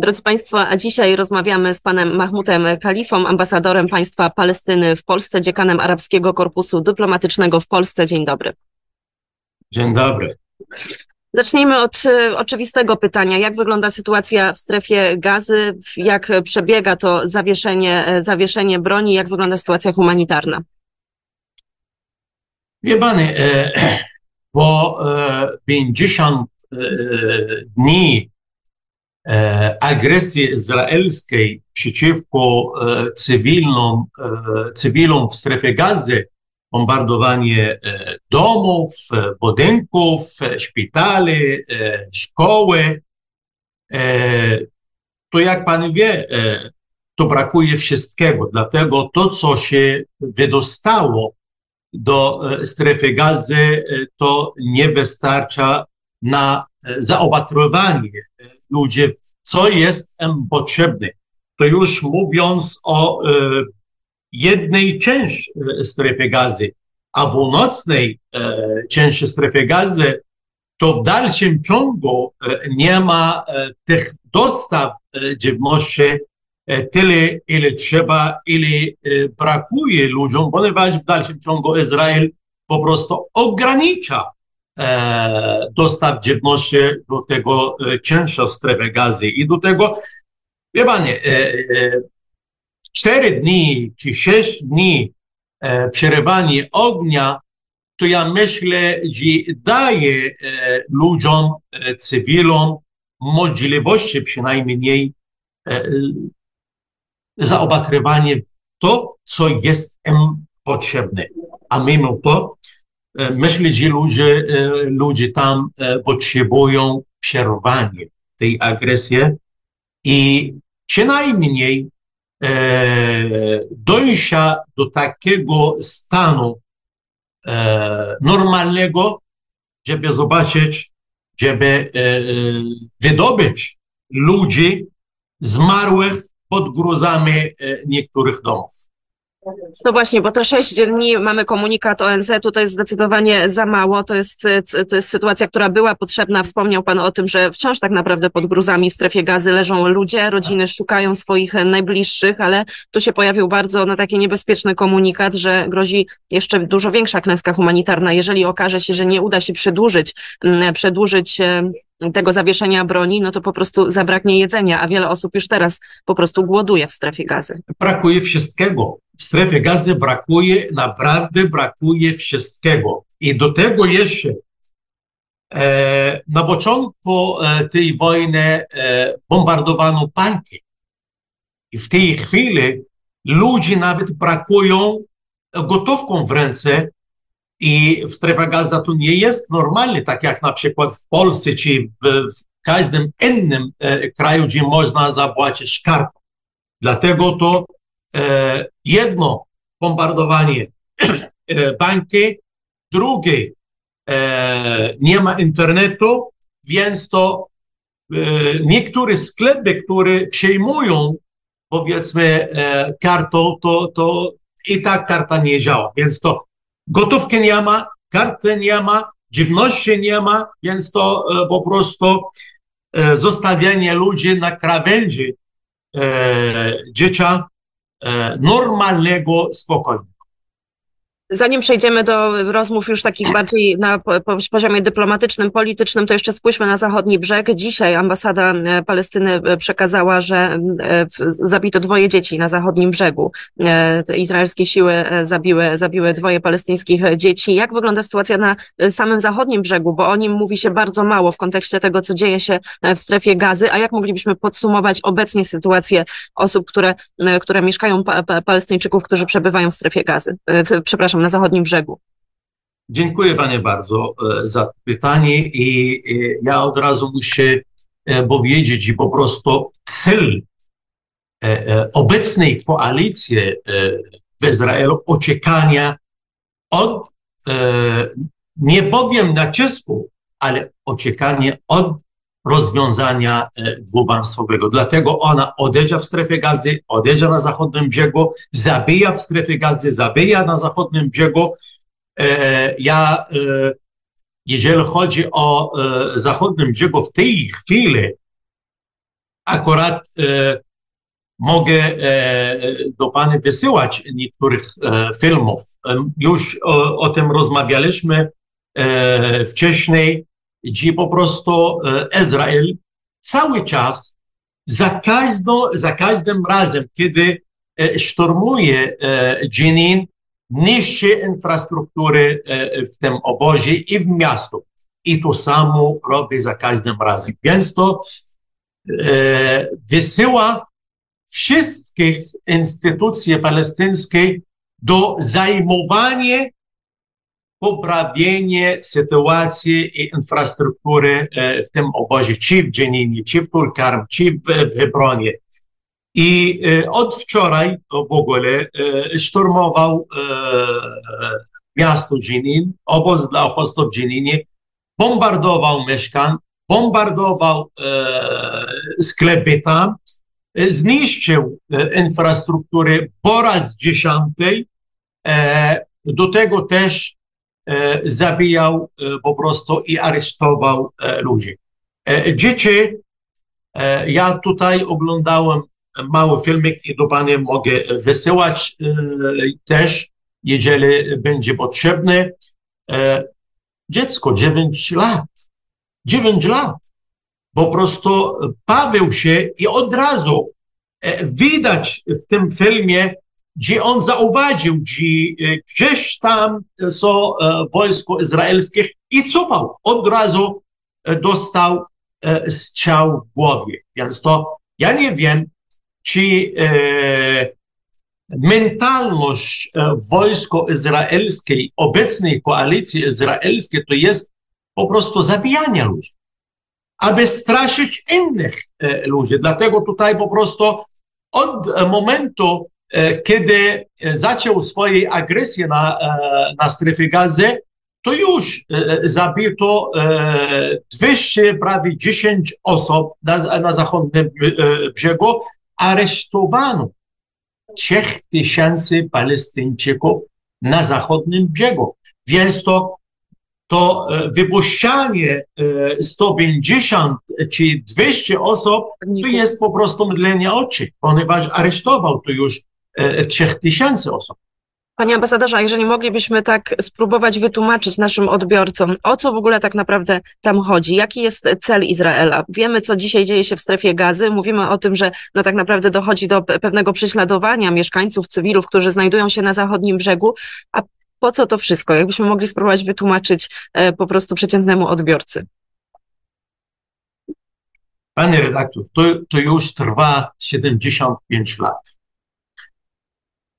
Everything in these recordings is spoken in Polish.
Drodzy Państwo, a dzisiaj rozmawiamy z panem Mahmutem Kalifą, ambasadorem państwa Palestyny w Polsce, dziekanem Arabskiego Korpusu Dyplomatycznego w Polsce. Dzień dobry. Dzień dobry. Zacznijmy od e, oczywistego pytania. Jak wygląda sytuacja w strefie gazy? Jak przebiega to zawieszenie, e, zawieszenie broni? Jak wygląda sytuacja humanitarna? Wie Pani, e, po 50 dni agresji izraelskiej przeciwko cywilnom, cywilom w strefie gazy, bombardowanie domów, budynków, szpitali, szkoły, to jak Pan wie, to brakuje wszystkiego. Dlatego to, co się wydostało do strefy gazy, to nie wystarcza na zaopatrywanie ludzi, co jest im potrzebne. To już mówiąc o jednej części strefy gazy, a północnej części strefy gazy, to w dalszym ciągu nie ma tych dostaw żywności tyle, ile trzeba, ile brakuje ludziom, ponieważ w dalszym ciągu Izrael po prostu ogranicza dostaw żywności do tego cięższa strefy gazy i do tego, wie Panie, cztery dni czy sześć dni przerywanie ognia, to ja myślę, że daje ludziom, cywilom możliwości przynajmniej zaopatrywanie to, co jest im potrzebne. A mimo to myślę, że ludzie, ludzie tam potrzebują przerwania tej agresji i przynajmniej dojścia do takiego stanu normalnego, żeby zobaczyć, żeby wydobyć ludzi zmarłych pod gruzami niektórych domów. No właśnie, bo to sześć dni mamy komunikat ONZ-u, to jest zdecydowanie za mało. To jest, to jest sytuacja, która była potrzebna. Wspomniał Pan o tym, że wciąż tak naprawdę pod gruzami w strefie gazy leżą ludzie, rodziny szukają swoich najbliższych, ale tu się pojawił bardzo no, taki niebezpieczny komunikat, że grozi jeszcze dużo większa klęska humanitarna, jeżeli okaże się, że nie uda się przedłużyć, przedłużyć tego zawieszenia broni, no to po prostu zabraknie jedzenia, a wiele osób już teraz po prostu głoduje w strefie gazy. Brakuje wszystkiego. W strefie gazy brakuje, naprawdę brakuje wszystkiego. I do tego jeszcze e, na początku e, tej wojny e, bombardowano banki. I w tej chwili ludzie nawet brakują gotówką w ręce, i w strefie gaza to nie jest normalne, tak jak na przykład w Polsce czy w, w każdym innym e, kraju, gdzie można zapłacić kartą. Dlatego to jedno bombardowanie e, banki, drugie e, nie ma internetu, więc to e, niektóre sklepy, które przejmują powiedzmy e, kartą, to, to i tak karta nie działa. Więc to gotówki nie ma, karty nie ma, żywności nie ma, więc to po prostu zostawianie ludzi na krawędzi życia normalnego, spokojnego. Zanim przejdziemy do rozmów już takich bardziej na poziomie dyplomatycznym, politycznym, to jeszcze spójrzmy na zachodni brzeg. Dzisiaj ambasada e, Palestyny e, przekazała, że e, zabito dwoje dzieci na zachodnim brzegu. Izraelskie siły zabiły, zabiły dwoje palestyńskich dzieci. Jak wygląda sytuacja na samym zachodnim brzegu? Bo o nim mówi się bardzo mało w kontekście tego, co dzieje się w strefie gazy. A jak moglibyśmy podsumować obecnie sytuację osób, które, które mieszkają, Palestyńczyków, którzy przebywają w strefie gazy? Przepraszam, na zachodnim brzegu. Dziękuję Panie bardzo e, za pytanie i ja od razu muszę e, powiedzieć, że po prostu cel e, obecnej koalicji w Izraelu oczekania od, nie powiem nacisku, ale oczekanie od rozwiązania dwupaństwowego. Dlatego ona odejdzie w strefie gazy, odejdzie na zachodnim brzegu, zabija w strefie gazy, zabija na zachodnim brzegu. Ja, jeżeli chodzi o zachodnim brzegu w tej chwili, akurat e, mogę e, do Pani wysyłać niektórych e, filmów. Już o, o tym rozmawialiśmy e, wcześniej, gdzie po prostu e, Izrael cały czas, za, każdą, za każdym razem, kiedy e, szturmuje e, Jenin, niszczy infrastrukturę e, w tym obozie i w miastu. I to samo robi za każdym razem. Więc to e, wysyła wszystkich instytucji palestyńskich do zajmowania poprawienie sytuacji i infrastruktury e, w tym obozie, czy w Dżeninie, czy w Tulkarm, czy w, Hebronie. I e, od wczoraj w ogóle e, szturmował miasto Dżenin, obóz dla uchodźców w Dżeninie, bombardował mieszkań, bombardował sklepy tam, zniszczył infrastrukturę po raz dziesiątej, do tego też zabijał e, po prostu i aresztował e, ludzi. Dzieci, ja tutaj oglądałem mały filmik i do Pani mogę wysyłać też, jeżeli będzie potrzebny. Dziecko 9 lat, 9 lat, po prostu bawił się i od razu widać w tym filmie, gdzie on zauważył, że e, gdzieś tam są e, wojsko izraelskie i cofał. Od razu e, dostał strzał w głowie. Więc to ja nie wiem, czy mentalność wojsko izraelskiej, obecnej koalicji izraelskiej to jest po prostu zabijanie ludzi, aby straszyć innych ludzi. Dlatego tutaj po prostu od momentu, E, kiedy zaczął swojej agresji na, e, na strefie gazy, to już e, zabito 200, prawie 10 osób na, na zachodnim brzegu, aresztowano 3000 Palestyńczyków na zachodnim brzegu. Więc to, to wypuszczanie 150 czy 200 osób to jest po prostu mydlenie oczy, ponieważ aresztował to już E, trzech tysięcy osób. Panie ambasadorze, jeżeli moglibyśmy tak spróbować wytłumaczyć naszym odbiorcom, o co w ogóle tak naprawdę tam chodzi, jaki jest cel Izraela? Wiemy, co dzisiaj dzieje się w strefie gazy, mówimy o tym, że no tak naprawdę dochodzi do pewnego prześladowania mieszkańców, cywilów, którzy znajdują się na zachodnim brzegu, a po co to wszystko? Jakbyśmy mogli spróbować wytłumaczyć e, po prostu przeciętnemu odbiorcy. Panie redaktor, to, to już trwa 75 lat.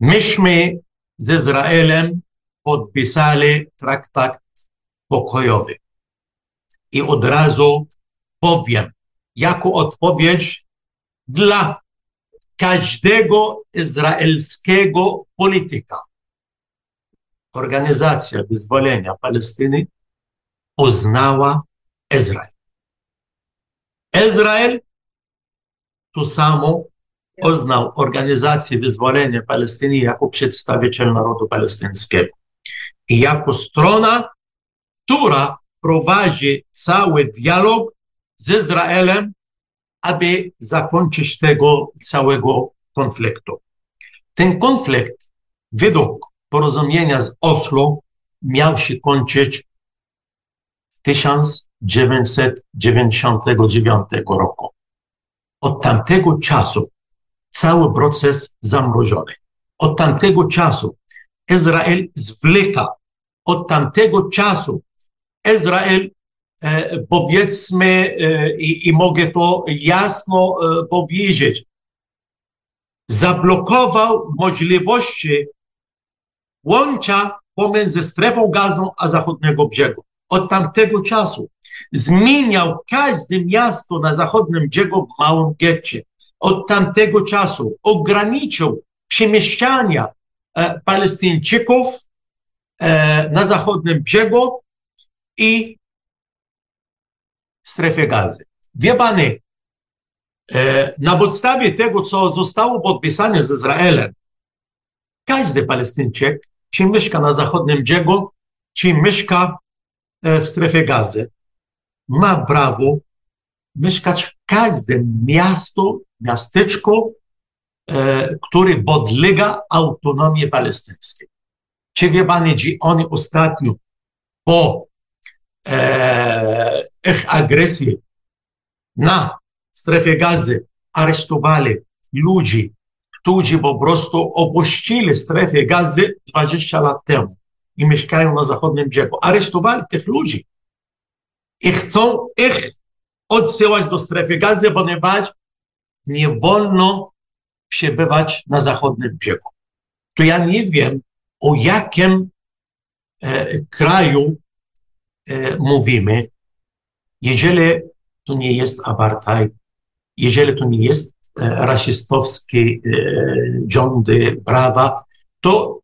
Myśmy z Izraelem podpisali traktat pokojowy. I od razu powiem, jako odpowiedź dla każdego izraelskiego polityka. Organizacja Wyzwolenia Palestyny uznała Izrael. Izrael to samo uznał Organizację Wyzwolenia Palestyny jako przedstawiciel narodu palestyńskiego i jako strona, która prowadzi cały dialog z Izraelem, aby zakończyć tego całego konfliktu. Ten konflikt według porozumienia z Oslo miał się kończyć w 1999 roku. Od tamtego czasu cały proces zamrożony. Od tamtego czasu Izrael zwleka. Od tamtego czasu Izrael, e, powiedzmy, e, i, i mogę to jasno e, powiedzieć, zablokował możliwości łącza pomiędzy strefą gazą a zachodniego brzegu. Od tamtego czasu zmieniał każde miasto na zachodnim brzegu w małym getcie od tamtego czasu ograniczył przemieszczania e, Palestyńczyków e, na zachodnim brzegu i w strefie gazy. Wie panie, e, na podstawie tego, co zostało podpisane z Izraelem, każdy Palestyńczyk, czy mieszka na zachodnim brzegu, czy mieszka w strefie gazy, ma prawo mieszkać w każdym miastu, miasteczku, e, który podlega autonomii palestyńskiej. Czy wie pani, że oni ostatnio po e, ich agresji na strefie gazy aresztowali ludzi, którzy po prostu opuścili strefę gazy 20 lat temu i mieszkają na zachodnim brzegu. Aresztowali tych ludzi i chcą ich odsyłać do strefy gazy, ponieważ nie wolno przebywać na zachodnim brzegu. To ja nie wiem, o jakim e, kraju e, mówimy, jeżeli to nie jest apartheid, jeżeli to nie jest e, rasistowskie rządy prawa, to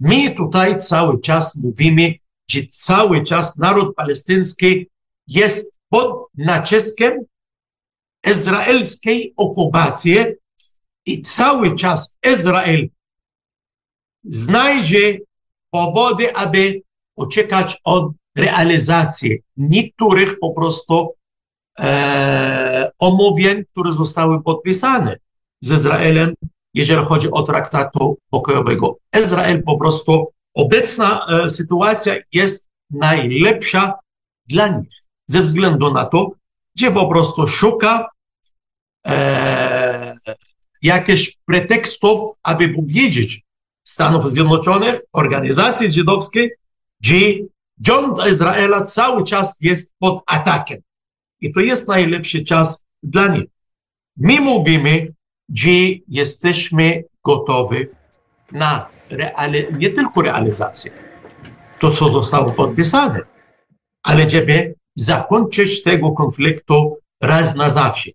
my tutaj cały czas mówimy, że cały czas naród palestyński jest pod naciskiem izraelskiej okupacji i cały czas Izrael znajdzie powody, aby uciekać od realizacji niektórych po prostu e, omówień, które zostały podpisane z Izraelem, jeżeli chodzi o traktatu pokojowego. Izrael po prostu, obecna e, sytuacja jest najlepsza dla nich, ze względu na to, gdzie po prostu szuka e, pretekstów, aby powiedzieć Stanów Zjednoczonych, organizacji żydowskiej, że rząd Izraela cały czas jest pod atakiem. I to jest najlepszy czas dla nich. My mówimy, że jesteśmy gotowi na reali- nie tylko realizację, to co zostało podpisane, ale żeby zakończyć tego konfliktu raz na zawsze.